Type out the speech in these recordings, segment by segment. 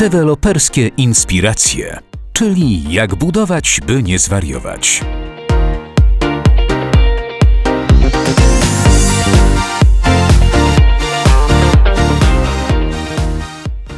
Deweloperskie inspiracje, czyli jak budować, by nie zwariować.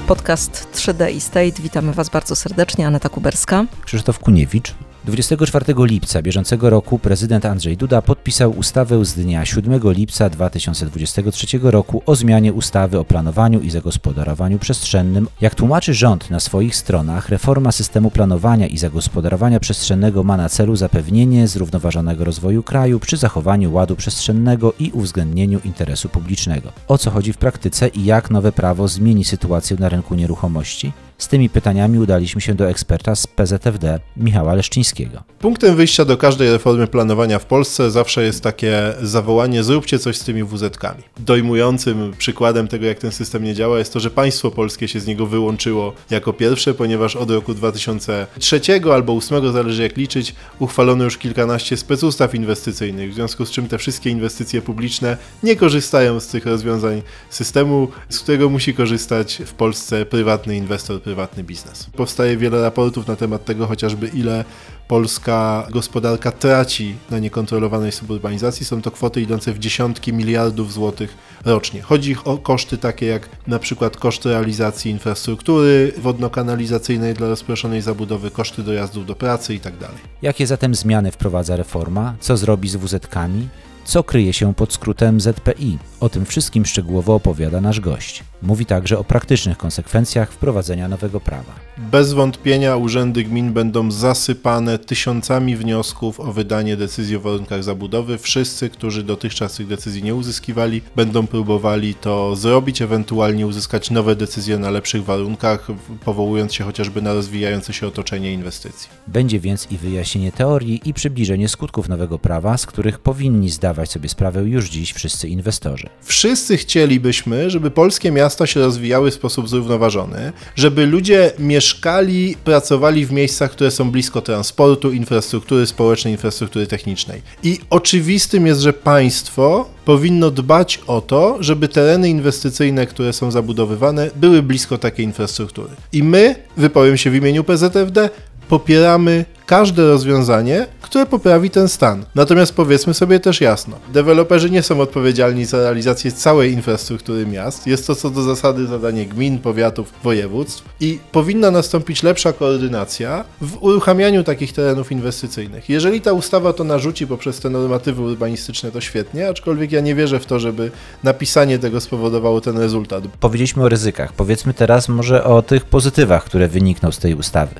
Podcast 3D i State. Witamy Was bardzo serdecznie. Aneta Kuberska. Krzysztof Kuniewicz. 24 lipca bieżącego roku prezydent Andrzej Duda podpisał ustawę z dnia 7 lipca 2023 roku o zmianie ustawy o planowaniu i zagospodarowaniu przestrzennym. Jak tłumaczy rząd na swoich stronach, reforma systemu planowania i zagospodarowania przestrzennego ma na celu zapewnienie zrównoważonego rozwoju kraju przy zachowaniu ładu przestrzennego i uwzględnieniu interesu publicznego. O co chodzi w praktyce i jak nowe prawo zmieni sytuację na rynku nieruchomości? Z tymi pytaniami udaliśmy się do eksperta z PZFD, Michała Leszczyńskiego. Punktem wyjścia do każdej reformy planowania w Polsce zawsze jest takie zawołanie: zróbcie coś z tymi WZ-kami. Dojmującym przykładem tego, jak ten system nie działa, jest to, że państwo polskie się z niego wyłączyło jako pierwsze, ponieważ od roku 2003 albo 2008, zależy jak liczyć, uchwalono już kilkanaście specustaw inwestycyjnych, w związku z czym te wszystkie inwestycje publiczne nie korzystają z tych rozwiązań systemu, z którego musi korzystać w Polsce prywatny inwestor prywatny biznes. Powstaje wiele raportów na temat tego chociażby ile polska gospodarka traci na niekontrolowanej suburbanizacji. Są to kwoty idące w dziesiątki miliardów złotych rocznie. Chodzi o koszty takie jak na przykład koszty realizacji infrastruktury wodno-kanalizacyjnej dla rozproszonej zabudowy, koszty dojazdów do pracy itd. Tak Jakie zatem zmiany wprowadza reforma? Co zrobi z WZ-kami? Co kryje się pod skrótem ZPI? O tym wszystkim szczegółowo opowiada nasz gość. Mówi także o praktycznych konsekwencjach wprowadzenia nowego prawa. Bez wątpienia urzędy gmin będą zasypane tysiącami wniosków o wydanie decyzji o warunkach zabudowy. Wszyscy, którzy dotychczas tych decyzji nie uzyskiwali, będą próbowali to zrobić, ewentualnie uzyskać nowe decyzje na lepszych warunkach, powołując się chociażby na rozwijające się otoczenie inwestycji. Będzie więc i wyjaśnienie teorii, i przybliżenie skutków nowego prawa, z których powinni zdawać sobie sprawę już dziś wszyscy inwestorzy. Wszyscy chcielibyśmy, żeby polskie miasta się rozwijały w sposób zrównoważony, żeby ludzie mieszkali, pracowali w miejscach, które są blisko transportu, infrastruktury społecznej, infrastruktury technicznej. I oczywistym jest, że państwo powinno dbać o to, żeby tereny inwestycyjne, które są zabudowywane, były blisko takiej infrastruktury. I my, wypowiem się w imieniu PZFD, popieramy każde rozwiązanie, które poprawi ten stan. Natomiast powiedzmy sobie też jasno, deweloperzy nie są odpowiedzialni za realizację całej infrastruktury miast. Jest to co do zasady zadanie gmin, powiatów, województw i powinna nastąpić lepsza koordynacja w uruchamianiu takich terenów inwestycyjnych. Jeżeli ta ustawa to narzuci poprzez te normatywy urbanistyczne, to świetnie, aczkolwiek ja nie wierzę w to, żeby napisanie tego spowodowało ten rezultat. Powiedzieliśmy o ryzykach. Powiedzmy teraz może o tych pozytywach, które wynikną z tej ustawy.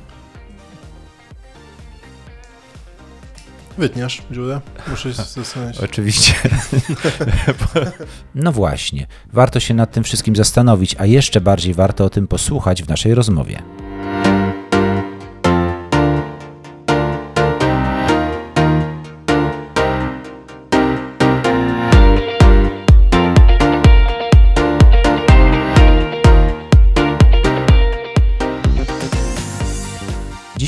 Wytniesz dziurę? Muszę się zastanowić. Oczywiście. no właśnie. Warto się nad tym wszystkim zastanowić, a jeszcze bardziej warto o tym posłuchać w naszej rozmowie.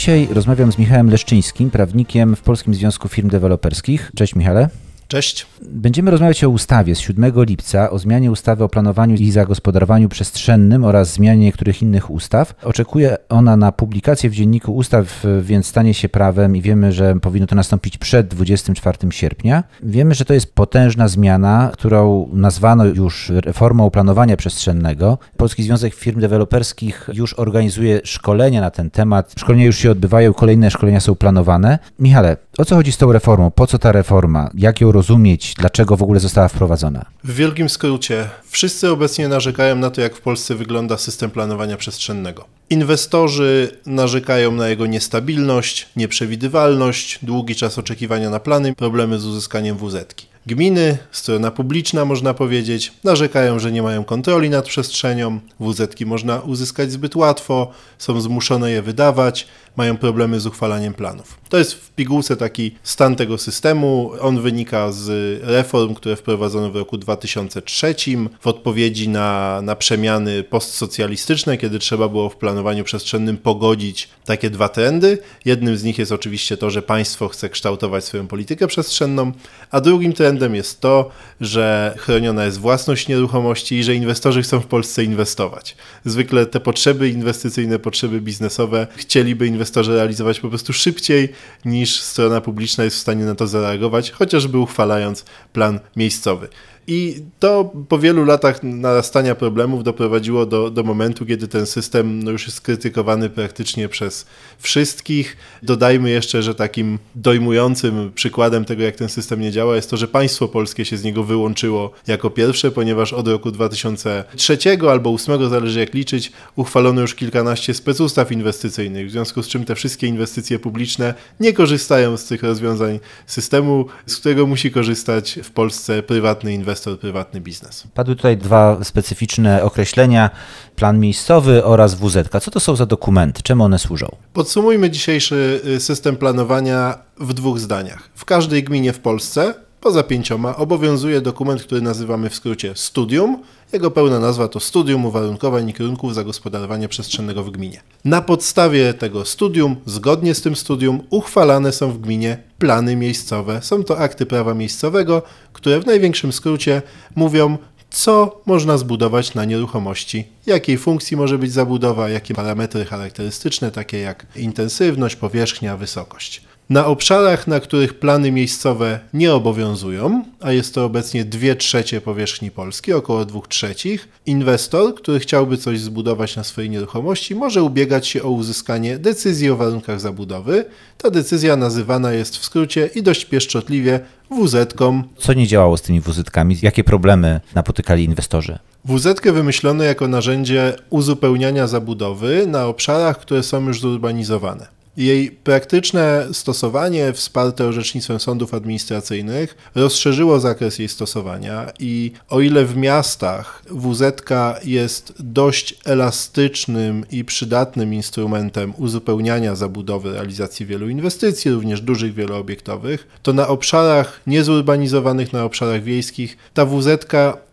Dzisiaj rozmawiam z Michałem Leszczyńskim, prawnikiem w Polskim Związku Firm Deweloperskich. Cześć Michale. Cześć. Będziemy rozmawiać o ustawie z 7 lipca, o zmianie ustawy o planowaniu i zagospodarowaniu przestrzennym oraz zmianie niektórych innych ustaw. Oczekuje ona na publikację w Dzienniku Ustaw, więc stanie się prawem i wiemy, że powinno to nastąpić przed 24 sierpnia. Wiemy, że to jest potężna zmiana, którą nazwano już reformą planowania przestrzennego. Polski Związek Firm Deweloperskich już organizuje szkolenia na ten temat. Szkolenia już się odbywają, kolejne szkolenia są planowane. Michale, o co chodzi z tą reformą? Po co ta reforma? Jak ją rozumieć? Dlaczego w ogóle została wprowadzona? W wielkim skrócie, wszyscy obecnie narzekają na to, jak w Polsce wygląda system planowania przestrzennego. Inwestorzy narzekają na jego niestabilność, nieprzewidywalność, długi czas oczekiwania na plany, problemy z uzyskaniem WZ. Gminy, strona publiczna można powiedzieć, narzekają, że nie mają kontroli nad przestrzenią, WZ można uzyskać zbyt łatwo, są zmuszone je wydawać, mają problemy z uchwalaniem planów. To jest w pigułce taki stan tego systemu. On wynika z reform, które wprowadzono w roku 2003 w odpowiedzi na, na przemiany postsocjalistyczne, kiedy trzeba było w planowaniu przestrzennym pogodzić takie dwa trendy. Jednym z nich jest oczywiście to, że państwo chce kształtować swoją politykę przestrzenną, a drugim trendem jest to, że chroniona jest własność nieruchomości i że inwestorzy chcą w Polsce inwestować. Zwykle te potrzeby inwestycyjne, potrzeby biznesowe chcieliby inwestorzy realizować po prostu szybciej niż strona publiczna jest w stanie na to zareagować, chociażby uchwalając plan miejscowy. I to po wielu latach narastania problemów doprowadziło do, do momentu, kiedy ten system no już jest krytykowany praktycznie przez wszystkich. Dodajmy jeszcze, że takim dojmującym przykładem tego, jak ten system nie działa, jest to, że państwo polskie się z niego wyłączyło jako pierwsze, ponieważ od roku 2003 albo 2008, zależy jak liczyć, uchwalono już kilkanaście specustaw inwestycyjnych, w związku z czym te wszystkie inwestycje publiczne nie korzystają z tych rozwiązań systemu, z którego musi korzystać w Polsce prywatny inwestor inwestor, prywatny biznes. Padły tutaj dwa specyficzne określenia, plan miejscowy oraz WZ. Co to są za dokumenty? Czemu one służą? Podsumujmy dzisiejszy y, system planowania w dwóch zdaniach. W każdej gminie w Polsce Poza pięcioma obowiązuje dokument, który nazywamy w skrócie studium. Jego pełna nazwa to Studium Uwarunkowań i Kierunków Zagospodarowania Przestrzennego w Gminie. Na podstawie tego studium, zgodnie z tym studium, uchwalane są w gminie plany miejscowe. Są to akty prawa miejscowego, które w największym skrócie mówią, co można zbudować na nieruchomości, jakiej funkcji może być zabudowa, jakie parametry charakterystyczne, takie jak intensywność, powierzchnia, wysokość. Na obszarach, na których plany miejscowe nie obowiązują, a jest to obecnie 2 trzecie powierzchni Polski, około 2 trzecich, inwestor, który chciałby coś zbudować na swojej nieruchomości, może ubiegać się o uzyskanie decyzji o warunkach zabudowy. Ta decyzja nazywana jest w skrócie i dość pieszczotliwie WZ-ką. Co nie działało z tymi WZ-kami? Jakie problemy napotykali inwestorzy? WZ wymyślono jako narzędzie uzupełniania zabudowy na obszarach, które są już zurbanizowane. Jej praktyczne stosowanie, wsparte orzecznictwem sądów administracyjnych, rozszerzyło zakres jej stosowania i o ile w miastach WZ jest dość elastycznym i przydatnym instrumentem uzupełniania zabudowy, realizacji wielu inwestycji, również dużych wieloobiektowych, to na obszarach niezurbanizowanych, na obszarach wiejskich ta WZ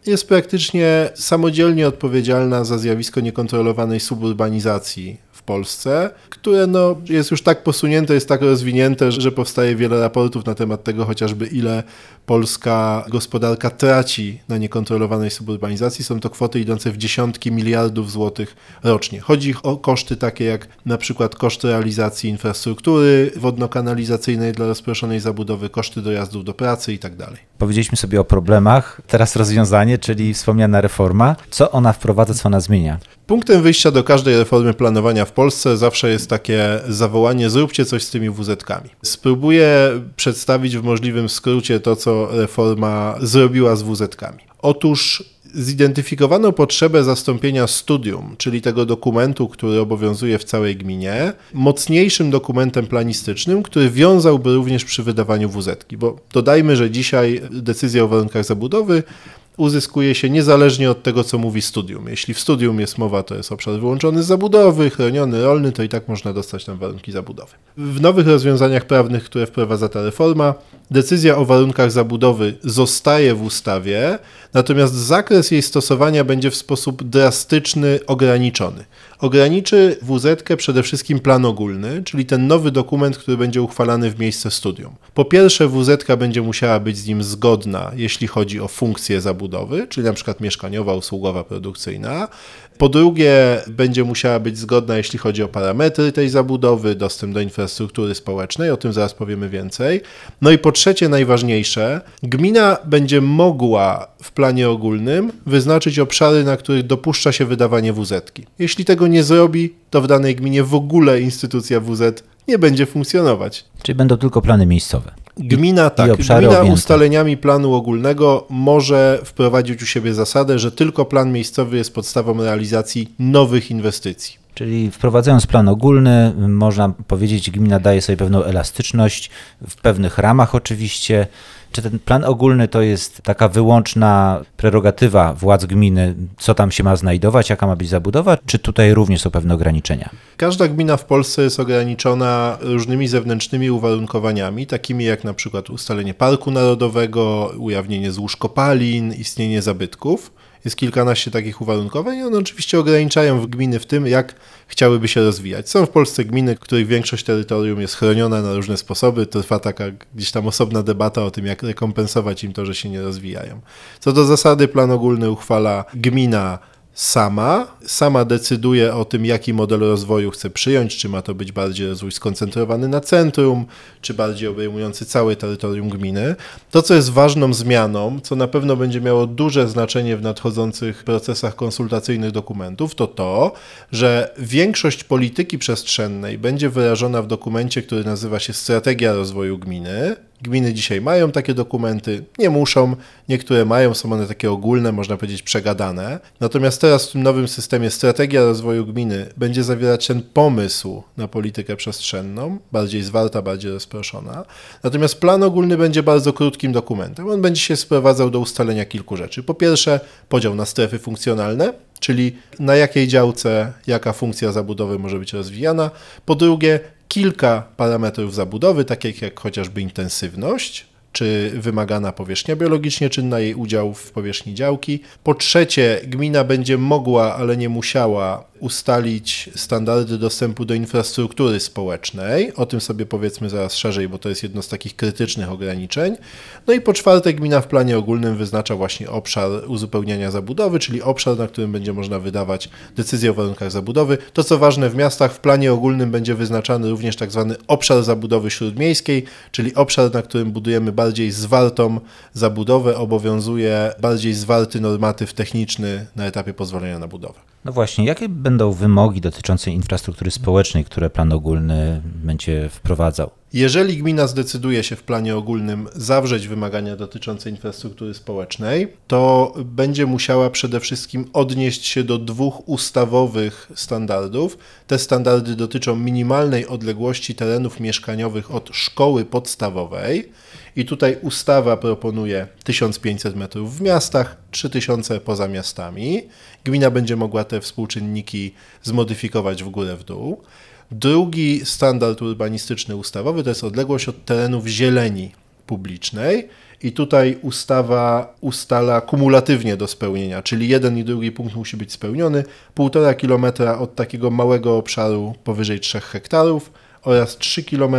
jest praktycznie samodzielnie odpowiedzialna za zjawisko niekontrolowanej suburbanizacji Polsce, które no, jest już tak posunięte, jest tak rozwinięte, że powstaje wiele raportów na temat tego chociażby ile polska gospodarka traci na niekontrolowanej suburbanizacji. Są to kwoty idące w dziesiątki miliardów złotych rocznie. Chodzi o koszty takie jak na przykład koszty realizacji infrastruktury wodno-kanalizacyjnej dla rozproszonej zabudowy, koszty dojazdów do pracy i tak dalej. Powiedzieliśmy sobie o problemach, teraz rozwiązanie, czyli wspomniana reforma. Co ona wprowadza, co ona zmienia? Punktem wyjścia do każdej reformy planowania w Polsce zawsze jest takie zawołanie: zróbcie coś z tymi WZ-kami. Spróbuję przedstawić w możliwym skrócie to, co reforma zrobiła z WZ-kami. Otóż zidentyfikowano potrzebę zastąpienia studium, czyli tego dokumentu, który obowiązuje w całej gminie, mocniejszym dokumentem planistycznym, który wiązałby również przy wydawaniu WZ. Bo dodajmy, że dzisiaj decyzja o warunkach zabudowy uzyskuje się niezależnie od tego, co mówi studium. Jeśli w studium jest mowa, to jest obszar wyłączony z zabudowy, chroniony, rolny, to i tak można dostać tam warunki zabudowy. W nowych rozwiązaniach prawnych, które wprowadza ta reforma, decyzja o warunkach zabudowy zostaje w ustawie, natomiast zakres jej stosowania będzie w sposób drastyczny ograniczony. Ograniczy WZ przede wszystkim plan ogólny, czyli ten nowy dokument, który będzie uchwalany w miejsce studium. Po pierwsze, WZ będzie musiała być z nim zgodna, jeśli chodzi o funkcję zabudowy, czyli na przykład mieszkaniowa, usługowa, produkcyjna. Po drugie, będzie musiała być zgodna, jeśli chodzi o parametry tej zabudowy, dostęp do infrastruktury społecznej, o tym zaraz powiemy więcej. No i po trzecie, najważniejsze, gmina będzie mogła w planie ogólnym wyznaczyć obszary, na których dopuszcza się wydawanie WZ. -ki. Jeśli tego nie zrobi, to w danej gminie w ogóle instytucja WZ nie będzie funkcjonować. Czyli będą tylko plany miejscowe. Gmina, tak. Gmina objęte. ustaleniami planu ogólnego może wprowadzić u siebie zasadę, że tylko plan miejscowy jest podstawą realizacji nowych inwestycji. Czyli wprowadzając plan ogólny, można powiedzieć, gmina daje sobie pewną elastyczność, w pewnych ramach oczywiście. Czy ten plan ogólny to jest taka wyłączna prerogatywa władz gminy, co tam się ma znajdować, jaka ma być zabudowa, czy tutaj również są pewne ograniczenia? Każda gmina w Polsce jest ograniczona różnymi zewnętrznymi uwarunkowaniami, takimi jak na przykład ustalenie parku narodowego, ujawnienie złóż kopalin, istnienie zabytków. Jest kilkanaście takich uwarunkowań i one oczywiście ograniczają gminy w tym, jak chciałyby się rozwijać. Są w Polsce gminy, których większość terytorium jest chroniona na różne sposoby. Trwa taka gdzieś tam osobna debata o tym, jak rekompensować im to, że się nie rozwijają. Co do zasady, plan ogólny uchwala gmina sama, sama decyduje o tym, jaki model rozwoju chce przyjąć, czy ma to być bardziej rozwój skoncentrowany na centrum, czy bardziej obejmujący całe terytorium gminy. To, co jest ważną zmianą, co na pewno będzie miało duże znaczenie w nadchodzących procesach konsultacyjnych dokumentów, to to, że większość polityki przestrzennej będzie wyrażona w dokumencie, który nazywa się Strategia Rozwoju Gminy, Gminy dzisiaj mają takie dokumenty, nie muszą, niektóre mają, są one takie ogólne, można powiedzieć przegadane. Natomiast teraz w tym nowym systemie strategia rozwoju gminy będzie zawierać ten pomysł na politykę przestrzenną, bardziej zwarta, bardziej rozproszona. Natomiast plan ogólny będzie bardzo krótkim dokumentem. On będzie się sprowadzał do ustalenia kilku rzeczy. Po pierwsze, podział na strefy funkcjonalne, czyli na jakiej działce jaka funkcja zabudowy może być rozwijana. Po drugie, kilka parametrów zabudowy, takich jak chociażby intensywność, czy wymagana powierzchnia biologicznie czynna, jej udział w powierzchni działki. Po trzecie, gmina będzie mogła, ale nie musiała ustalić standardy dostępu do infrastruktury społecznej. O tym sobie powiedzmy zaraz szerzej, bo to jest jedno z takich krytycznych ograniczeń. No i po czwarte, gmina w planie ogólnym wyznacza właśnie obszar uzupełniania zabudowy, czyli obszar, na którym będzie można wydawać decyzje o warunkach zabudowy. To co ważne w miastach, w planie ogólnym będzie wyznaczany również tak zwany obszar zabudowy śródmiejskiej, czyli obszar, na którym budujemy bardziej zwartą zabudowę, obowiązuje bardziej zwarty normatyw techniczny na etapie pozwolenia na budowę. No właśnie, jakie będą wymogi dotyczące infrastruktury społecznej, które plan ogólny będzie wprowadzał? Jeżeli gmina zdecyduje się w planie ogólnym zawrzeć wymagania dotyczące infrastruktury społecznej, to będzie musiała przede wszystkim odnieść się do dwóch ustawowych standardów. Te standardy dotyczą minimalnej odległości terenów mieszkaniowych od szkoły podstawowej. I tutaj ustawa proponuje 1500 metrów w miastach, 3000 poza miastami. Gmina będzie mogła te współczynniki zmodyfikować w górę, w dół. Drugi standard urbanistyczny ustawowy to jest odległość od terenów zieleni publicznej. I tutaj ustawa ustala kumulatywnie do spełnienia, czyli jeden i drugi punkt musi być spełniony. Półtora kilometra od takiego małego obszaru powyżej 3 hektarów oraz 3 km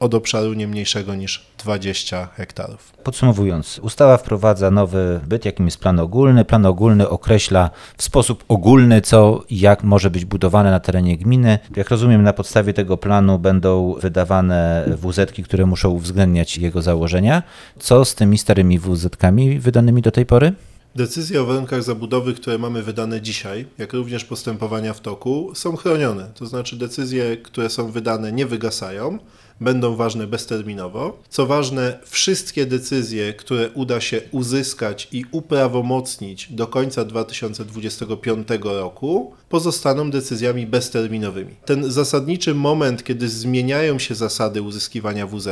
od obszaru nie mniejszego niż 20 hektarów. Podsumowując, ustawa wprowadza nowy byt, jakim jest plan ogólny. Plan ogólny określa w sposób ogólny, co i jak może być budowane na terenie gminy. Jak rozumiem, na podstawie tego planu będą wydawane wz które muszą uwzględniać jego założenia. Co z tymi starymi wz wydanymi do tej pory? Decyzje o warunkach zabudowy, które mamy wydane dzisiaj, jak również postępowania w toku, są chronione. To znaczy decyzje, które są wydane, nie wygasają, będą ważne bezterminowo. Co ważne, wszystkie decyzje, które uda się uzyskać i uprawomocnić do końca 2025 roku, pozostaną decyzjami bezterminowymi. Ten zasadniczy moment, kiedy zmieniają się zasady uzyskiwania wz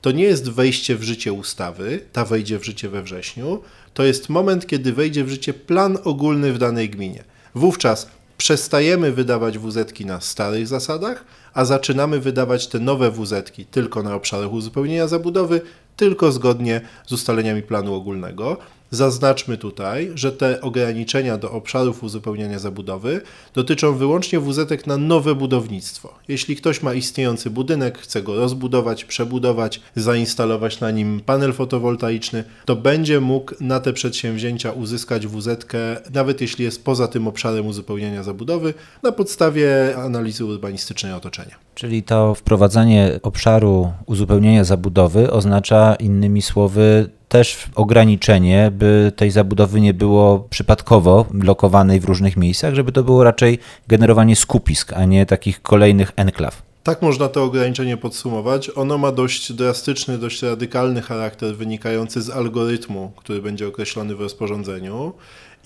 to nie jest wejście w życie ustawy, ta wejdzie w życie we wrześniu, to jest moment, kiedy wejdzie w życie plan ogólny w danej gminie. Wówczas przestajemy wydawać wz na starych zasadach, a zaczynamy wydawać te nowe wz tylko na obszarach uzupełnienia zabudowy, tylko zgodnie z ustaleniami planu ogólnego. Zaznaczmy tutaj, że te ograniczenia do obszarów uzupełniania zabudowy dotyczą wyłącznie wz na nowe budownictwo. Jeśli ktoś ma istniejący budynek, chce go rozbudować, przebudować, zainstalować na nim panel fotowoltaiczny, to będzie mógł na te przedsięwzięcia uzyskać wz nawet jeśli jest poza tym obszarem uzupełniania zabudowy, na podstawie analizy urbanistycznej otoczenia. Czyli to wprowadzanie obszaru uzupełnienia zabudowy oznacza innymi słowy też ograniczenie, by tej zabudowy nie było przypadkowo lokowanej w różnych miejscach, żeby to było raczej generowanie skupisk, a nie takich kolejnych enklaw. Tak można to ograniczenie podsumować. Ono ma dość drastyczny, dość radykalny charakter wynikający z algorytmu, który będzie określony w rozporządzeniu.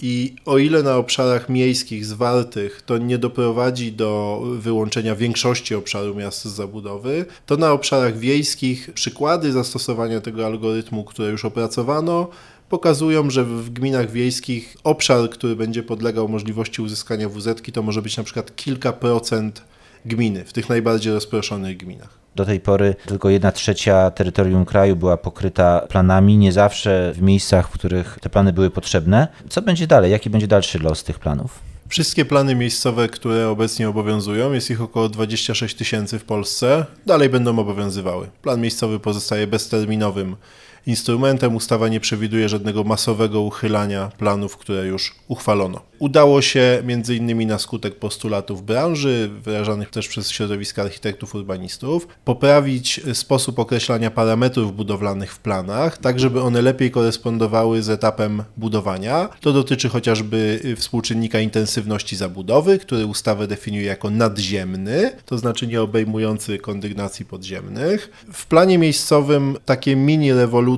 I o ile na obszarach miejskich zwartych to nie doprowadzi do wyłączenia większości obszaru miast z zabudowy, to na obszarach wiejskich przykłady zastosowania tego algorytmu, które już opracowano, pokazują, że w gminach wiejskich obszar, który będzie podlegał możliwości uzyskania WZ, to może być na przykład kilka procent gminy, w tych najbardziej rozproszonych gminach. Do tej pory tylko jedna trzecia terytorium kraju była pokryta planami, nie zawsze w miejscach, w których te plany były potrzebne. Co będzie dalej? Jaki będzie dalszy los tych planów? Wszystkie plany miejscowe, które obecnie obowiązują, jest ich około 26 tysięcy w Polsce, dalej będą obowiązywały. Plan miejscowy pozostaje bezterminowym instrumentem. Ustawa nie przewiduje żadnego masowego uchylania planów, które już uchwalono. Udało się innymi na skutek postulatów branży, wyrażanych też przez środowiska architektów, urbanistów, poprawić sposób określania parametrów budowlanych w planach, tak żeby one lepiej korespondowały z etapem budowania. To dotyczy chociażby współczynnika intensywności zabudowy, który ustawę definiuje jako nadziemny, to znaczy nie obejmujący kondygnacji podziemnych. W planie miejscowym takie mini rewolucje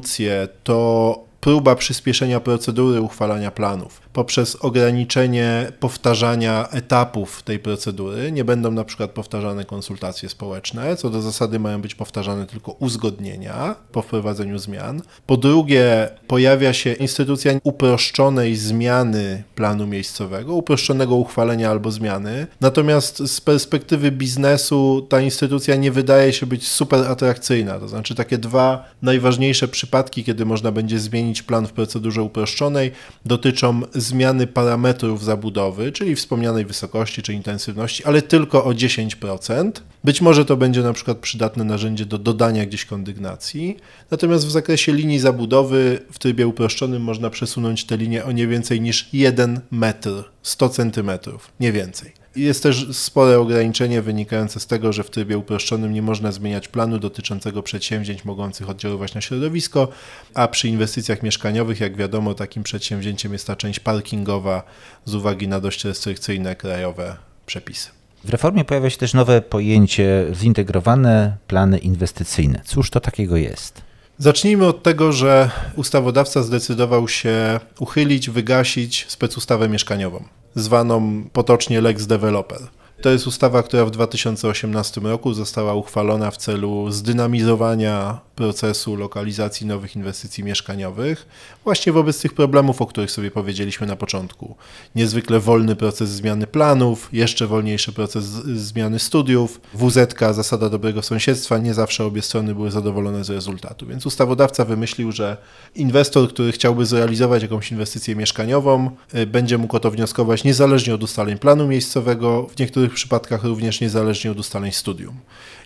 to próba przyspieszenia procedury uchwalania planów poprzez ograniczenie powtarzania etapów tej procedury. Nie będą na przykład powtarzane konsultacje społeczne, co do zasady mają być powtarzane tylko uzgodnienia po wprowadzeniu zmian. Po drugie, pojawia się instytucja uproszczonej zmiany planu miejscowego, uproszczonego uchwalenia albo zmiany. Natomiast z perspektywy biznesu ta instytucja nie wydaje się być super atrakcyjna. To znaczy takie dwa najważniejsze przypadki, kiedy można będzie zmienić plan w procedurze uproszczonej, dotyczą zmiany parametrów zabudowy, czyli wspomnianej wysokości czy intensywności, ale tylko o 10%. Być może to będzie na przykład przydatne narzędzie do dodania gdzieś kondygnacji. Natomiast w zakresie linii zabudowy w trybie uproszczonym można przesunąć tę linię o nie więcej niż 1 metr, 100 centymetrów, nie więcej. Jest też spore ograniczenie wynikające z tego, że w trybie uproszczonym nie można zmieniać planu dotyczącego przedsięwzięć mogących oddziaływać na środowisko, a przy inwestycjach mieszkaniowych, jak wiadomo, takim przedsięwzięciem jest ta część parkingowa z uwagi na dość restrykcyjne krajowe przepisy. W reformie pojawia się też nowe pojęcie zintegrowane plany inwestycyjne. Cóż to takiego jest? Zacznijmy od tego, że ustawodawca zdecydował się uchylić, wygasić specustawę mieszkaniową zwaną potocznie Lex Developer. To jest ustawa, która w 2018 roku została uchwalona w celu zdynamizowania procesu lokalizacji nowych inwestycji mieszkaniowych, właśnie wobec tych problemów, o których sobie powiedzieliśmy na początku. Niezwykle wolny proces zmiany planów, jeszcze wolniejszy proces zmiany studiów, WZK, zasada dobrego sąsiedztwa, nie zawsze obie strony były zadowolone z rezultatu. Więc ustawodawca wymyślił, że inwestor, który chciałby zrealizować jakąś inwestycję mieszkaniową, y, będzie mógł o to wnioskować niezależnie od ustaleń planu miejscowego, w niektórych przypadkach również niezależnie od ustaleń studium.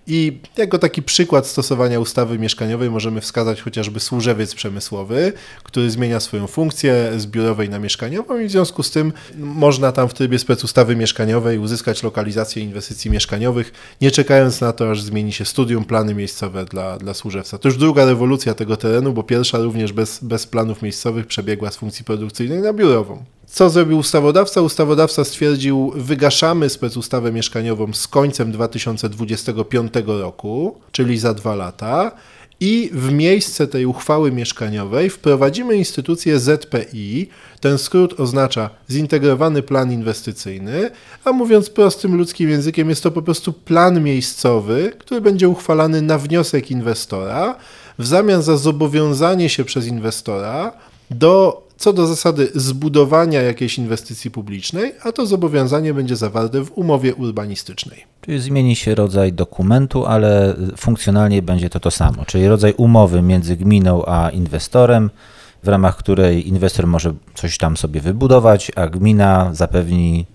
I jako taki przykład stosowania ustawy mieszkaniowej możemy wskazać chociażby służewiec przemysłowy, który zmienia swoją funkcję z biurowej na mieszkaniową i w związku z tym można tam w trybie specustawy mieszkaniowej uzyskać lokalizację inwestycji mieszkaniowych, nie czekając na to, aż zmieni się studium, plany miejscowe dla, dla służewca. To już druga rewolucja tego terenu, bo pierwsza również bez, bez planów miejscowych przebiegła z funkcji produkcyjnej na biurową. Co zrobił ustawodawca? Ustawodawca stwierdził, wygaszamy specustawę mieszkaniową z końcem 2025 roku, czyli za dwa lata, i w miejsce tej uchwały mieszkaniowej wprowadzimy instytucję ZPI. Ten skrót oznacza Zintegrowany Plan Inwestycyjny, a mówiąc prostym ludzkim językiem, jest to po prostu plan miejscowy, który będzie uchwalany na wniosek inwestora w zamian za zobowiązanie się przez inwestora do co do zasady zbudowania jakiejś inwestycji publicznej, a to zobowiązanie będzie zawarte w umowie urbanistycznej. Czyli zmieni się rodzaj dokumentu, ale funkcjonalnie będzie to to samo, czyli rodzaj umowy między gminą a inwestorem, w ramach której inwestor może coś tam sobie wybudować, a gmina zapewni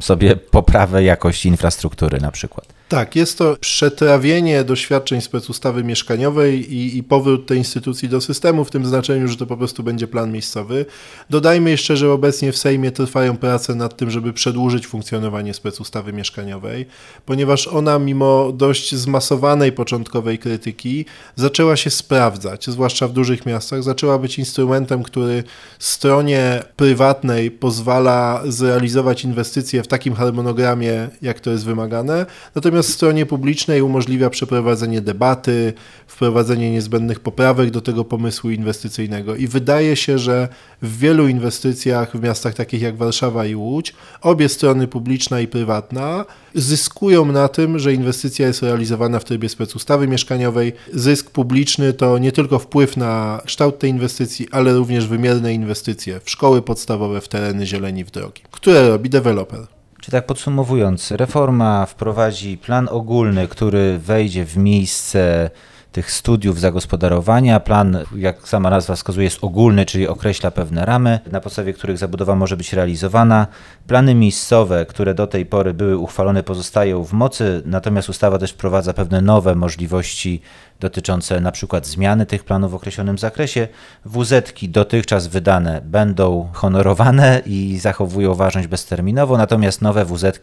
sobie poprawę jakości infrastruktury na przykład. Tak, jest to przetrawienie doświadczeń specustawy mieszkaniowej i, i, powrót tej instytucji do systemu, w tym znaczeniu, że to po prostu będzie plan miejscowy. Dodajmy jeszcze, że obecnie w Sejmie trwają prace nad tym, żeby przedłużyć funkcjonowanie specustawy mieszkaniowej, ponieważ ona, mimo dość zmasowanej początkowej krytyki, zaczęła się sprawdzać, zwłaszcza w dużych miastach, zaczęła być instrumentem, który stronie prywatnej pozwala zrealizować inwestycje w takim harmonogramie, jak to jest wymagane, natomiast natomiast stronie publicznej umożliwia przeprowadzenie debaty, wprowadzenie niezbędnych poprawek do tego pomysłu inwestycyjnego i wydaje się, że w wielu inwestycjach w miastach takich jak Warszawa i Łódź obie strony publiczna i prywatna zyskują na tym, że inwestycja jest realizowana w trybie specustawy mieszkaniowej. Zysk publiczny to nie tylko wpływ na kształt tej inwestycji, ale również wymierne inwestycje w szkoły podstawowe, w tereny zieleni, w drogi, które robi deweloper. Tak podsumowując, reforma wprowadzi plan ogólny, który wejdzie w miejsce tych studiów zagospodarowania. Plan, jak sama nazwa wskazuje, jest ogólny, czyli określa pewne ramy, na podstawie których zabudowa może być realizowana. Plany miejscowe, które do tej pory były uchwalone, pozostają w mocy, natomiast ustawa też wprowadza pewne nowe możliwości dotyczące na przykład zmiany tych planów w określonym zakresie. wz dotychczas wydane będą honorowane i zachowują ważność bezterminowo, natomiast nowe wz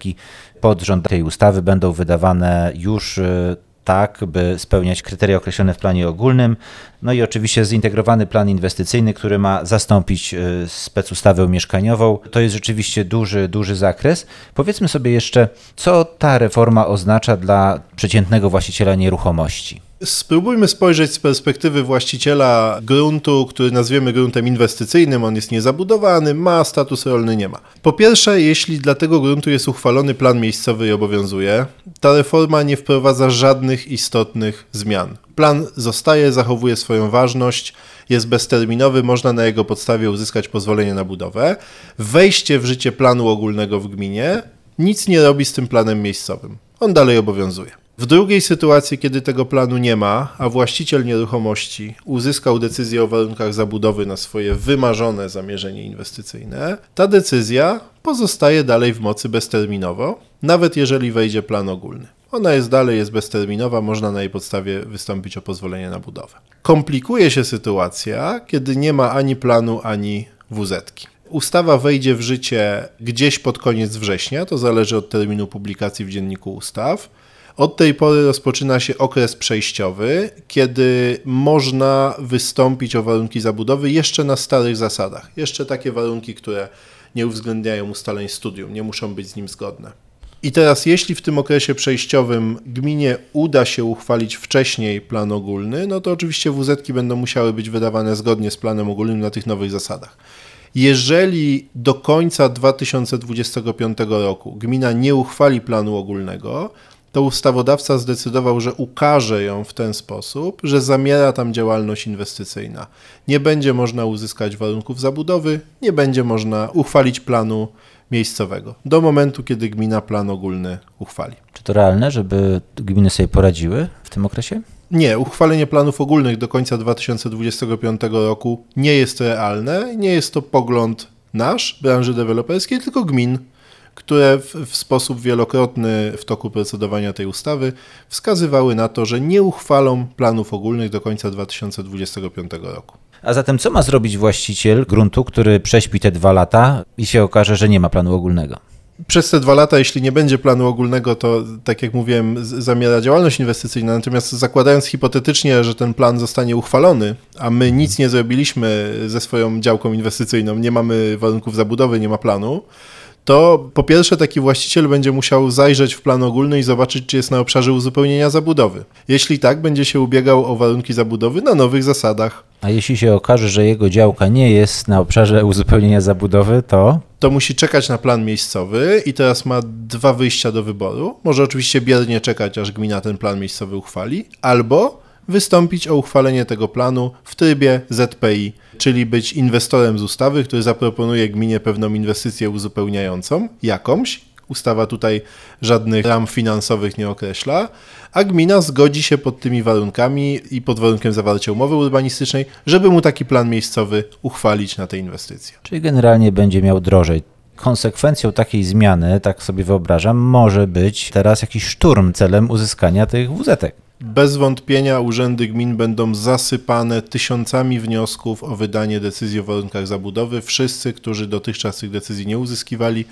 pod rząd tej ustawy będą wydawane już y, tak, by spełniać kryteria określone w planie ogólnym. No i oczywiście zintegrowany plan inwestycyjny, który ma zastąpić e, specustawę mieszkaniową. To jest rzeczywiście duży, duży zakres. Powiedzmy sobie jeszcze, co ta reforma oznacza dla przeciętnego właściciela nieruchomości. Spróbujmy spojrzeć z perspektywy właściciela gruntu, który nazwiemy gruntem inwestycyjnym. On jest niezabudowany, ma status rolny, nie ma. Po pierwsze, jeśli dla tego gruntu jest uchwalony plan miejscowy i obowiązuje, ta reforma nie wprowadza żadnych istotnych zmian. Plan zostaje, zachowuje swoją ważność, jest bezterminowy, można na jego podstawie uzyskać pozwolenie na budowę. Wejście w życie planu ogólnego w gminie nic nie robi z tym planem miejscowym. On dalej obowiązuje. W drugiej sytuacji, kiedy tego planu nie ma, a właściciel nieruchomości uzyskał decyzję o warunkach zabudowy na swoje wymarzone zamierzenie inwestycyjne, ta decyzja pozostaje dalej w mocy bezterminowo, nawet jeżeli wejdzie plan ogólny. Ona jest dalej, jest bezterminowa, można na jej podstawie wystąpić o pozwolenie na budowę. Komplikuje się sytuacja, kiedy nie ma ani planu, ani WZ. -ki. Ustawa wejdzie w życie gdzieś pod koniec września, to zależy od terminu publikacji w Dzienniku Ustaw. Od tej pory rozpoczyna się okres przejściowy, kiedy można wystąpić o warunki zabudowy jeszcze na starych zasadach. Jeszcze takie warunki, które nie uwzględniają ustaleń studium, nie muszą być z nim zgodne. I teraz, jeśli w tym okresie przejściowym gminie uda się uchwalić wcześniej plan ogólny, no to oczywiście wz będą musiały być wydawane zgodnie z planem ogólnym na tych nowych zasadach. Jeżeli do końca 2025 roku gmina nie uchwali planu ogólnego, to ustawodawca zdecydował, że ukaże ją w ten sposób, że zamiera tam działalność inwestycyjna. Nie będzie można uzyskać warunków zabudowy, nie będzie można uchwalić planu miejscowego do momentu, kiedy gmina plan ogólny uchwali. Czy to realne, żeby gminy sobie poradziły w tym okresie? Nie, uchwalenie planów ogólnych do końca 2025 roku nie jest realne. Nie jest to pogląd nasz, branży deweloperskiej, tylko gmin które w, w, sposób wielokrotny w toku procedowania tej ustawy wskazywały na to, że nie uchwalą planów ogólnych do końca 2025 roku. A zatem co ma zrobić właściciel gruntu, który prześpi te dwa lata i się okaże, że nie ma planu ogólnego? Przez te dwa lata, jeśli nie będzie planu ogólnego, to tak jak mówiłem, zamiera działalność inwestycyjna. Natomiast zakładając hipotetycznie, że ten plan zostanie uchwalony, a my nic nie zrobiliśmy ze swoją działką inwestycyjną, nie mamy warunków zabudowy, nie ma planu, to po pierwsze taki właściciel będzie musiał zajrzeć w plan ogólny i zobaczyć, czy jest na obszarze uzupełnienia zabudowy. Jeśli tak, będzie się ubiegał o warunki zabudowy na nowych zasadach. A jeśli się okaże, że jego działka nie jest na obszarze uzupełnienia zabudowy, to? To musi czekać na plan miejscowy i teraz ma dwa wyjścia do wyboru. Może oczywiście biernie czekać, aż gmina ten plan miejscowy uchwali, albo wystąpić o uchwalenie tego planu w trybie ZPI, czyli być inwestorem z ustawy, który zaproponuje gminie pewną inwestycję uzupełniającą, jakąś. Ustawa tutaj żadnych ram finansowych nie określa, a gmina zgodzi się pod tymi warunkami i pod warunkiem zawarcia umowy urbanistycznej, żeby mu taki plan miejscowy uchwalić na tę inwestycję. Czyli generalnie będzie miał drożej konsekwencją takiej zmiany, tak sobie wyobrażam, może być teraz jakiś szturm celem uzyskania tych wuzetek. Bez wątpienia urzędy gmin będą zasypane tysiącami wniosków o wydanie decyzji o warunkach zabudowy. Wszyscy, którzy dotychczas tych decyzji nie uzyskiwali,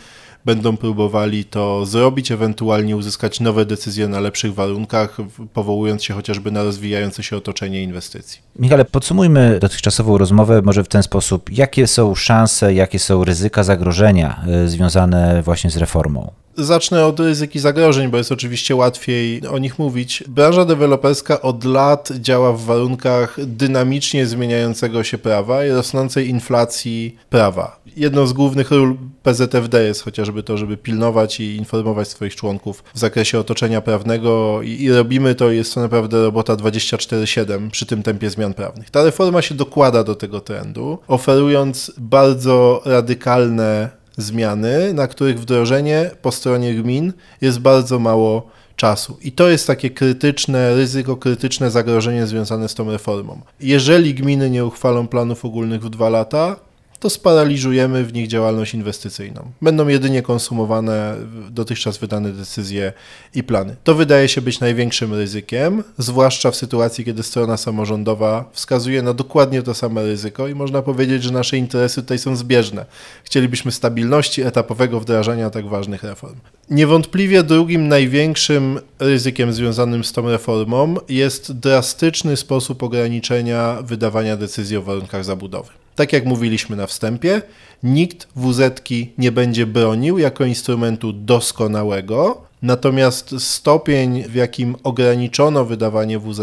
będą próbowali to zrobić, ewentualnie uzyskać nowe decyzje na lepszych warunkach, powołując się chociażby na rozwijające się otoczenie inwestycji. Michale, podsumujmy dotychczasową rozmowę może w ten sposób. Jakie są szanse, jakie są ryzyka zagrożenia y, związane właśnie z reformą? Zacznę od ryzyk i zagrożeń, bo jest oczywiście łatwiej o nich mówić. Branża deweloperska od lat działa w warunkach dynamicznie zmieniającego się prawa i rosnącej inflacji prawa. Jedną z głównych ról PZFD jest chociażby to, żeby pilnować i informować swoich członków w zakresie otoczenia prawnego i, i robimy to, jest to naprawdę robota 24-7 przy tym tempie zmian prawnych. Ta reforma się dokłada do tego trendu, oferując bardzo radykalne zmiany, na których wdrożenie po stronie gmin jest bardzo mało czasu. I to jest takie krytyczne ryzyko, krytyczne zagrożenie związane z tą reformą. Jeżeli gminy nie uchwalą planów ogólnych w dwa lata, to sparaliżujemy w nich działalność inwestycyjną. Będą jedynie konsumowane dotychczas wydane decyzje i plany. To wydaje się być największym ryzykiem, zwłaszcza w sytuacji, kiedy strona samorządowa wskazuje na dokładnie to samo ryzyko i można powiedzieć, że nasze interesy tutaj są zbieżne. Chcielibyśmy stabilności etapowego wdrażania tak ważnych reform. Niewątpliwie drugim największym ryzykiem związanym z tą reformą jest drastyczny sposób ograniczenia wydawania decyzji o warunkach zabudowy. Tak jak mówiliśmy na wstępie, nikt wz nie będzie bronił jako instrumentu doskonałego, natomiast stopień, w jakim ograniczono wydawanie wz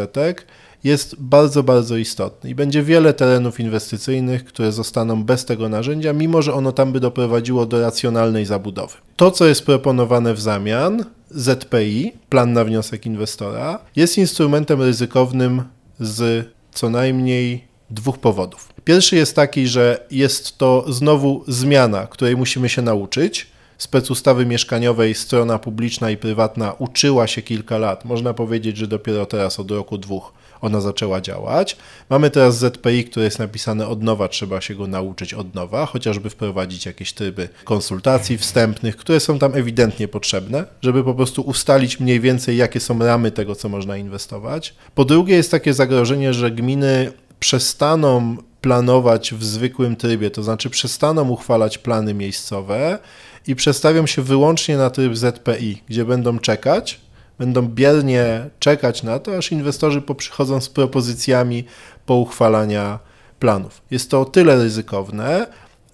jest bardzo, bardzo istotny i będzie wiele terenów inwestycyjnych, które zostaną bez tego narzędzia, mimo że ono tam by doprowadziło do racjonalnej zabudowy. To, co jest proponowane w zamian, ZPI, plan na wniosek inwestora, jest instrumentem ryzykownym z co najmniej dwóch powodów. Pierwszy jest taki, że jest to znowu zmiana, której musimy się nauczyć. Specustawy mieszkaniowej strona publiczna i prywatna uczyła się kilka lat. Można powiedzieć, że dopiero teraz od roku dwóch ona zaczęła działać. Mamy teraz ZPI, które jest napisane od nowa, trzeba się go nauczyć od nowa, chociażby wprowadzić jakieś tryby konsultacji wstępnych, które są tam ewidentnie potrzebne, żeby po prostu ustalić mniej więcej, jakie są ramy tego, co można inwestować. Po drugie, jest takie zagrożenie, że gminy przestaną planować w zwykłym trybie, to znaczy przestaną uchwalać plany miejscowe i przestawią się wyłącznie na tryb ZPI, gdzie będą czekać, będą biernie czekać na to, aż inwestorzy poprzychodzą z propozycjami po uchwalania planów. Jest to o tyle ryzykowne,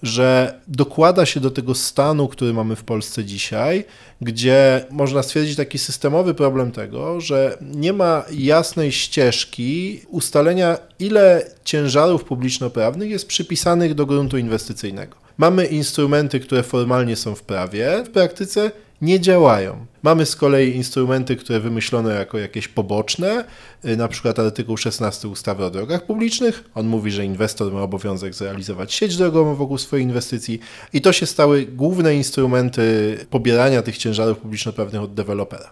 że dokłada się do tego stanu, który mamy w Polsce dzisiaj, gdzie można stwierdzić taki systemowy problem tego, że nie ma jasnej ścieżki ustalenia, ile ciężarów publiczno-prawnych jest przypisanych do gruntu inwestycyjnego. Mamy instrumenty, które formalnie są w prawie, w praktyce nie działają. Mamy z kolei instrumenty, które wymyślono jako jakieś poboczne, y, na przykład artykuł 16 ustawy o drogach publicznych. On mówi, że inwestor ma obowiązek zrealizować sieć drogową wokół swojej inwestycji i to się stały główne instrumenty pobierania tych ciężarów publiczno-prawnych od dewelopera.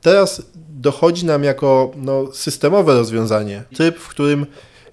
Teraz dochodzi nam jako no, systemowe rozwiązanie tryb, w którym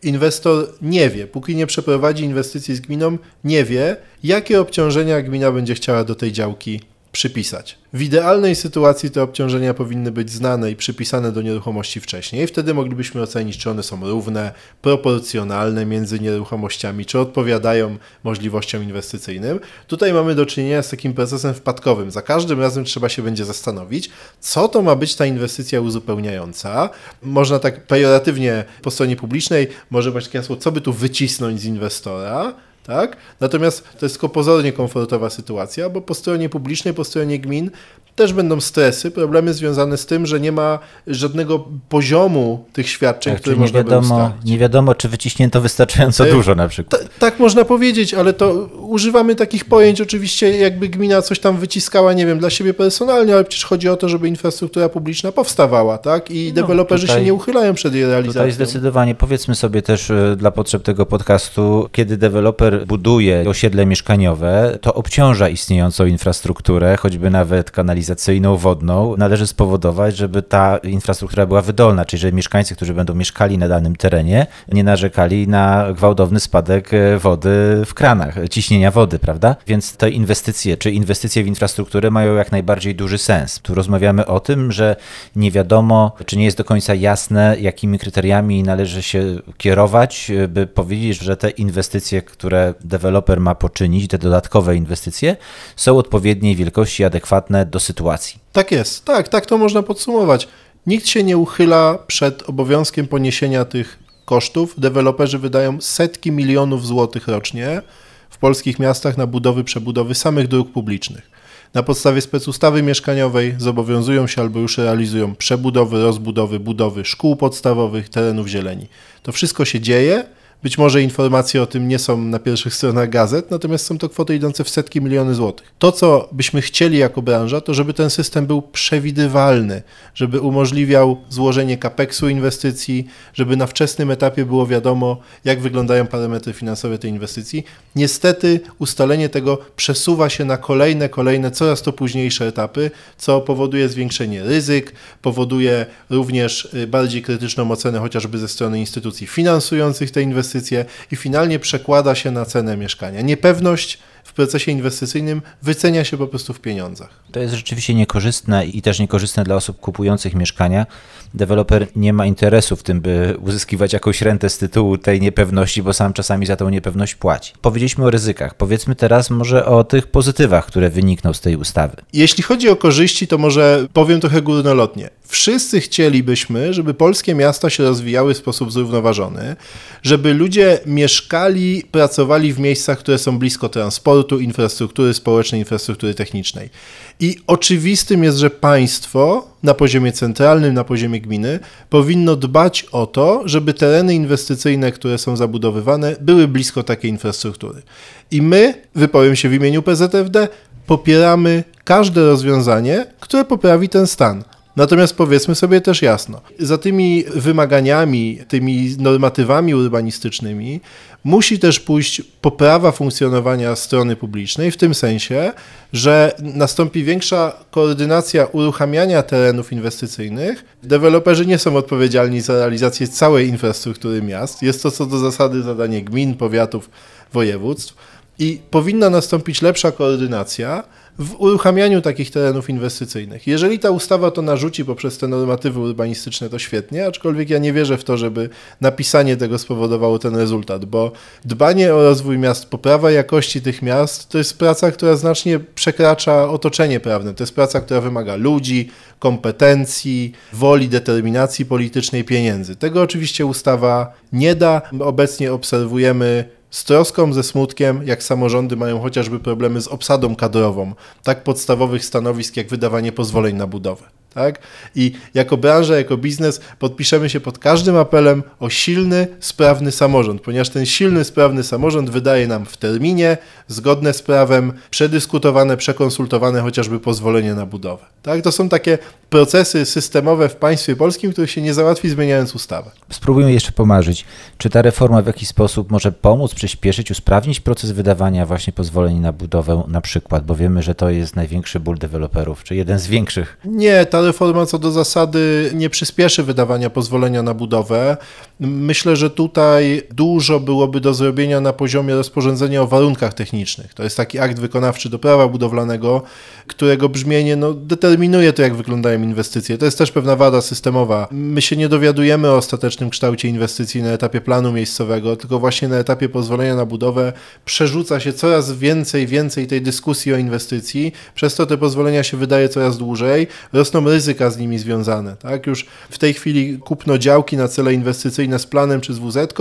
inwestor nie wie, póki nie przeprowadzi inwestycji z gminą, nie wie, jakie obciążenia gmina będzie chciała do tej działki przypisać. W idealnej sytuacji te obciążenia powinny być znane i przypisane do nieruchomości wcześniej. Wtedy moglibyśmy ocenić, czy one są równe, proporcjonalne między nieruchomościami, czy odpowiadają możliwościom inwestycyjnym. Tutaj mamy do czynienia z takim procesem wpadkowym. Za każdym razem trzeba się będzie zastanowić, co to ma być ta inwestycja uzupełniająca. Można tak pejoratywnie po stronie publicznej, może być takie hasło, co by tu wycisnąć z inwestora, tak? Natomiast to jest tylko pozornie komfortowa sytuacja, bo po stronie publicznej, po stronie gmin też będą stresy, problemy związane z tym, że nie ma żadnego poziomu tych świadczeń, tak, które można nie wiadomo, Nie wiadomo, czy wyciśnięto wystarczająco e, dużo na przykład. tak można powiedzieć, ale to używamy takich pojęć oczywiście, jakby gmina coś tam wyciskała, nie wiem, dla siebie personalnie, ale przecież chodzi o to, żeby infrastruktura publiczna powstawała, tak? I no, deweloperzy tutaj, się nie uchylają przed jej realizacją. Tutaj zdecydowanie, powiedzmy sobie też e, dla potrzeb tego podcastu, kiedy deweloper buduje osiedle mieszkaniowe, to obciąża istniejącą infrastrukturę, choćby nawet kanalizację kanalizacyjną, wodną, należy spowodować, żeby ta infrastruktura była wydolna, czyli żeby mieszkańcy, którzy będą mieszkali na danym terenie, nie narzekali na gwałtowny spadek e, wody w kranach, ciśnienia wody, prawda? Więc te inwestycje, czy inwestycje w infrastrukturę mają jak najbardziej duży sens. Tu rozmawiamy o tym, że nie wiadomo, czy nie jest do końca jasne, jakimi kryteriami należy się kierować, by powiedzieć, że te inwestycje, które deweloper ma poczynić, te dodatkowe inwestycje, są odpowiedniej wielkości, adekwatne do sytuacji sytuacji. Tak jest, tak, tak to można podsumować. Nikt się nie uchyla przed obowiązkiem poniesienia tych kosztów. Deweloperzy wydają setki milionów złotych rocznie w polskich miastach na budowy, przebudowy samych dróg publicznych. na podstawie specustawy mieszkaniowej zobowiązują się albo już realizują przebudowy, rozbudowy, budowy szkół podstawowych, terenów zieleni. To wszystko się dzieje. Być może informacje o tym nie są na pierwszych stronach gazet, natomiast są to kwoty idące w setki miliony złotych. To, co byśmy chcieli jako branża, to żeby ten system był przewidywalny, żeby umożliwiał złożenie kapeksu inwestycji, żeby na wczesnym etapie było wiadomo, jak wyglądają parametry finansowe tej inwestycji. Niestety ustalenie tego przesuwa się na kolejne, kolejne, coraz to późniejsze etapy, co powoduje zwiększenie ryzyk, powoduje również y, bardziej krytyczną ocenę chociażby ze strony instytucji finansujących te inwestycje, inwestycje i finalnie przekłada się na cenę mieszkania. Niepewność w procesie inwestycyjnym wycenia się po prostu w pieniądzach. To jest rzeczywiście niekorzystne i też niekorzystne dla osób kupujących mieszkania. Deweloper nie ma interesu w tym, by uzyskiwać jakąś rentę z tytułu tej niepewności, bo sam czasami za tą niepewność płaci. Powiedzieliśmy o ryzykach. Powiedzmy teraz może o tych pozytywach, które wynikną z tej ustawy. Jeśli chodzi o korzyści, to może powiem trochę górnolotnie. Wszyscy chcielibyśmy, żeby polskie miasta się rozwijały w sposób zrównoważony, żeby ludzie mieszkali, pracowali w miejscach, które są blisko transportu, infrastruktury społecznej, infrastruktury technicznej. I oczywistym jest, że państwo na poziomie centralnym, na poziomie gminy powinno dbać o to, żeby tereny inwestycyjne, które są zabudowywane, były blisko takiej infrastruktury. I my, wypowiem się w imieniu PZFD, popieramy każde rozwiązanie, które poprawi ten stan. Natomiast powiedzmy sobie też jasno, za tymi wymaganiami, tymi normatywami urbanistycznymi musi też pójść poprawa funkcjonowania strony publicznej, w tym sensie, że nastąpi większa koordynacja uruchamiania terenów inwestycyjnych. Deweloperzy nie są odpowiedzialni za realizację całej infrastruktury miast. Jest to co do zasady zadanie gmin, powiatów, województw i powinna nastąpić lepsza koordynacja w uruchamianiu takich terenów inwestycyjnych. Jeżeli ta ustawa to narzuci poprzez te normatywy urbanistyczne, to świetnie, aczkolwiek ja nie wierzę w to, żeby napisanie tego spowodowało ten rezultat, bo dbanie o rozwój miast, poprawa jakości tych miast, to jest praca, która znacznie przekracza otoczenie prawne. To jest praca, która wymaga ludzi, kompetencji, woli, determinacji politycznej, pieniędzy. Tego oczywiście ustawa nie da. Obecnie obserwujemy z troską, ze smutkiem, jak samorządy mają chociażby problemy z obsadą kadrową, tak podstawowych stanowisk jak wydawanie pozwoleń na budowę. Tak? I jako branża, jako biznes podpiszemy się pod każdym apelem o silny, sprawny samorząd, ponieważ ten silny, sprawny samorząd wydaje nam w terminie, zgodne z prawem, przedyskutowane, przekonsultowane chociażby pozwolenie na budowę. Tak? To są takie procesy systemowe w państwie polskim, których się nie załatwi zmieniając ustawę. Spróbujmy jeszcze pomarzyć, czy ta reforma w jakiś sposób może pomóc, przyspieszyć, usprawnić proces wydawania właśnie pozwoleń na budowę na przykład, bo wiemy, że to jest największy ból deweloperów, czy jeden z większych. Nie, ta reforma co do zasady nie przyspieszy wydawania pozwolenia na budowę. Myślę, że tutaj dużo byłoby do zrobienia na poziomie rozporządzenia o warunkach technicznych. To jest taki akt wykonawczy do prawa budowlanego, którego brzmienie no, determinuje to, jak wyglądają inwestycje. To jest też pewna wada systemowa. My się nie dowiadujemy o ostatecznym kształcie inwestycji na etapie planu miejscowego, tylko właśnie na etapie pozwolenia na budowę przerzuca się coraz więcej, więcej tej dyskusji o inwestycji, przez to te pozwolenia się wydaje coraz dłużej, rosną ryzyka z nimi związane. Tak? Już w tej chwili kupno działki na cele inwestycyjne z planem czy z wz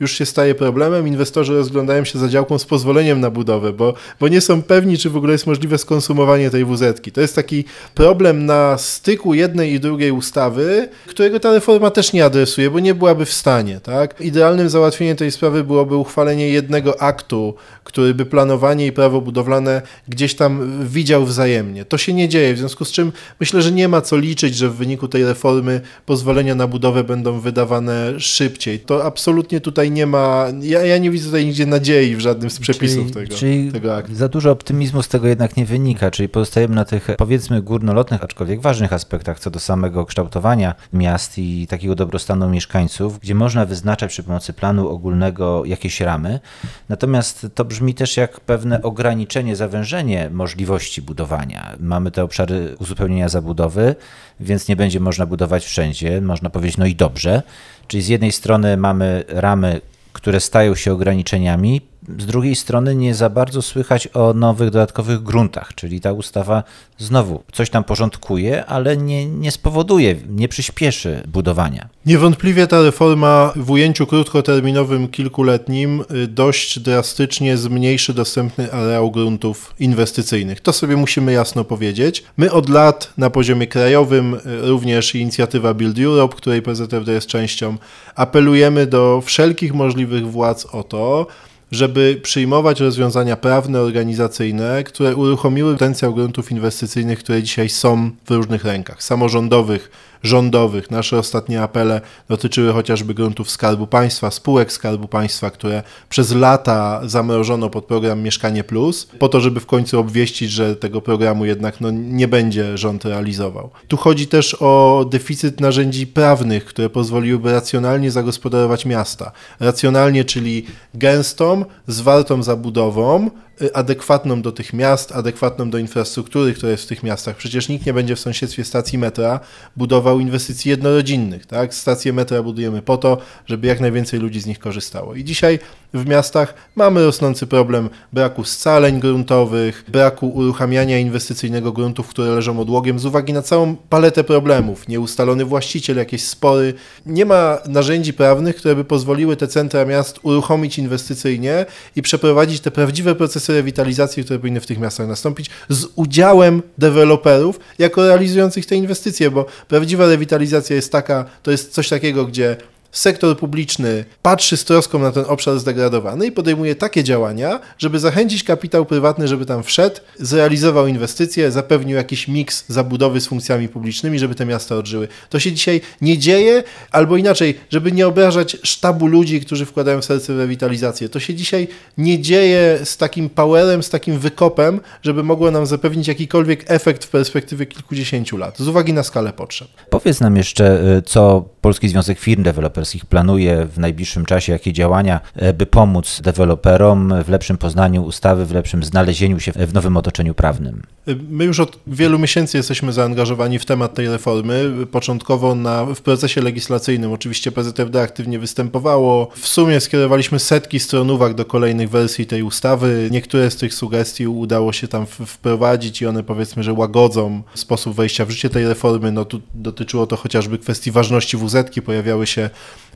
już się staje problemem. Inwestorzy rozglądają się za działką z pozwoleniem na budowę, bo, bo nie są pewni, czy w ogóle jest możliwe skonsumowanie tej wz -ki. To jest taki problem na styku jednej i drugiej ustawy, którego ta reforma też nie adresuje, bo nie byłaby w stanie. Tak? Idealnym załatwieniem tej sprawy byłoby uchwalenie jednego aktu, który by planowanie i prawo budowlane gdzieś tam widział wzajemnie. To się nie dzieje, w związku z czym myślę, że nie ma co liczyć, że w wyniku tej reformy pozwolenia na budowę będą wydawane szybciej. To absolutnie tutaj nie ma, ja, ja nie widzę tutaj nigdzie nadziei w żadnym z przepisów czyli, tego, czyli tego aktu. Za dużo optymizmu z tego jednak nie wynika, czyli pozostajemy na tych powiedzmy górnolotnych, aczkolwiek ważnych aspektach co do samego kształtowania miast i takiego dobrostanu mieszkańców, gdzie można wyznaczać przy pomocy planu ogólnego jakieś ramy. Natomiast to brzmi też jak pewne ograniczenie, zawężenie możliwości budowania. Mamy te obszary uzupełnienia zabudowy, więc nie będzie można budować wszędzie. Można powiedzieć, no i dobrze. Czyli z jednej strony mamy ramy, które stają się ograniczeniami, z drugiej strony nie za bardzo słychać o nowych, dodatkowych gruntach, czyli ta ustawa znowu coś tam porządkuje, ale nie, nie spowoduje, nie przyspieszy budowania. Niewątpliwie ta reforma w ujęciu krótkoterminowym, kilkuletnim y, dość drastycznie zmniejszy dostępny areał gruntów inwestycyjnych. To sobie musimy jasno powiedzieć. My od lat na poziomie krajowym, y, również inicjatywa Build Europe, której PZFD jest częścią, apelujemy do wszelkich możliwych władz o to, żeby przyjmować rozwiązania prawne, organizacyjne, które uruchomiły potencjał gruntów inwestycyjnych, które dzisiaj są w różnych rękach samorządowych, rządowych. Nasze ostatnie apele dotyczyły chociażby gruntów Skarbu Państwa, spółek Skarbu Państwa, które przez lata zamrożono pod program Mieszkanie Plus, po to, żeby w końcu obwieścić, że tego programu jednak no, nie będzie rząd realizował. Tu chodzi też o deficyt narzędzi prawnych, które pozwoliłyby racjonalnie zagospodarować miasta. Racjonalnie, czyli gęstą, zwartą zabudową, adekwatną do tych miast, adekwatną do infrastruktury, która jest w tych miastach. Przecież nikt nie będzie w sąsiedztwie stacji metra budował inwestycji jednorodzinnych. Tak? Stacje metra budujemy po to, żeby jak najwięcej ludzi z nich korzystało. I dzisiaj w miastach mamy rosnący problem braku scaleń gruntowych, braku uruchamiania inwestycyjnego gruntów, które leżą odłogiem z uwagi na całą paletę problemów. Nieustalony właściciel, jakieś spory. Nie ma narzędzi prawnych, które by pozwoliły te centra miast uruchomić inwestycyjnie i przeprowadzić te prawdziwe procesy procesy rewitalizacji, które powinny w tych miastach nastąpić, z udziałem deweloperów jako realizujących te inwestycje, bo prawdziwa rewitalizacja jest taka, to jest coś takiego, gdzie sektor publiczny patrzy z troską na ten obszar zdegradowany i podejmuje takie działania, żeby zachęcić kapitał prywatny, żeby tam wszedł, zrealizował inwestycje, zapewnił jakiś miks zabudowy z funkcjami publicznymi, żeby te miasta odżyły. To się dzisiaj nie dzieje, albo inaczej, żeby nie obrażać sztabu ludzi, którzy wkładają w serce rewitalizację. To się dzisiaj nie dzieje z takim powerem, z takim wykopem, żeby mogło nam zapewnić jakikolwiek efekt w perspektywie kilkudziesięciu lat, z uwagi na skalę potrzeb. Powiedz nam jeszcze, y, co Polski Związek Firm Deweloperskich planuje w najbliższym czasie, jakie działania, e, by pomóc deweloperom w lepszym poznaniu ustawy, w lepszym znalezieniu się w nowym otoczeniu prawnym? My już od wielu miesięcy jesteśmy zaangażowani w temat tej reformy. Początkowo na, w procesie legislacyjnym oczywiście PZFD aktywnie występowało. W sumie skierowaliśmy setki stron uwag do kolejnych wersji tej ustawy. Niektóre z tych sugestii udało się tam wprowadzić i one powiedzmy, że łagodzą sposób wejścia w życie tej reformy. No tu dotyczyło to chociażby kwestii ważności WZ, pojawiały się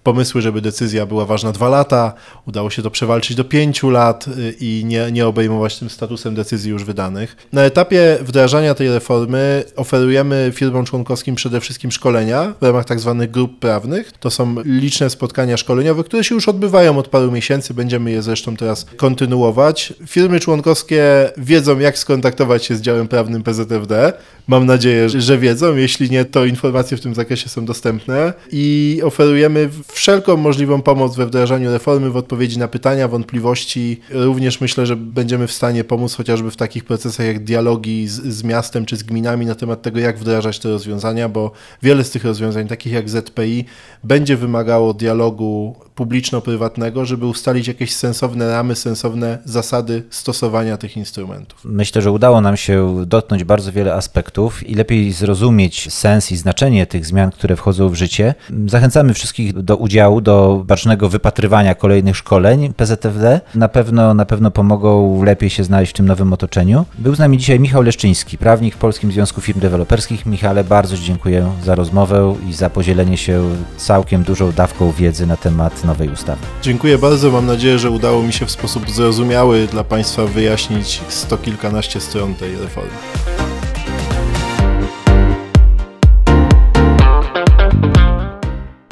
pomysły, żeby decyzja była ważna dwa lata. Udało się to przewalczyć do pięciu lat y, i nie, nie obejmować tym statusem decyzji już wydanych. Na etapie wdrażania tej reformy oferujemy firmom członkowskim przede wszystkim szkolenia w ramach tak zwanych grup prawnych. To są liczne spotkania szkoleniowe, które się już odbywają od paru miesięcy. Będziemy je zresztą teraz kontynuować. Firmy członkowskie wiedzą, jak skontaktować się z działem prawnym PZFD. Mam nadzieję, że wiedzą. Jeśli nie, to informacje w tym zakresie są dostępne i oferujemy wszelką możliwą pomoc we wdrażaniu reformy, w odpowiedzi na pytania, wątpliwości. Również myślę, że będziemy w stanie pomóc chociażby w takich procesach jak dialogi z, z miastem czy z gminami na temat tego, jak wdrażać te rozwiązania, bo wiele z tych rozwiązań, takich jak ZPI, będzie wymagało dialogu publiczno-prywatnego, żeby ustalić jakieś sensowne ramy, sensowne zasady stosowania tych instrumentów. Myślę, że udało nam się dotknąć bardzo wiele aspektów i lepiej zrozumieć sens i znaczenie tych zmian, które wchodzą w życie. Zachęcamy wszystkich do udziału, do bacznego wypatrywania kolejnych szkoleń PZFD. Na pewno, na pewno pomogą lepiej się znaleźć w tym nowym otoczeniu. Był z nami dzisiaj Michał Leszczyński, prawnik w Polskim Związku Firm Deweloperskich. Michale, bardzo dziękuję za rozmowę i za podzielenie się całkiem dużą dawką wiedzy na temat nowej ustawy. Dziękuję bardzo. Mam nadzieję, że udało mi się w sposób zrozumiały dla Państwa wyjaśnić sto kilkanaście stron tej reformy.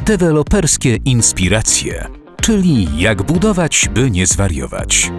Deweloperskie inspiracje, czyli jak budować, by nie zwariować.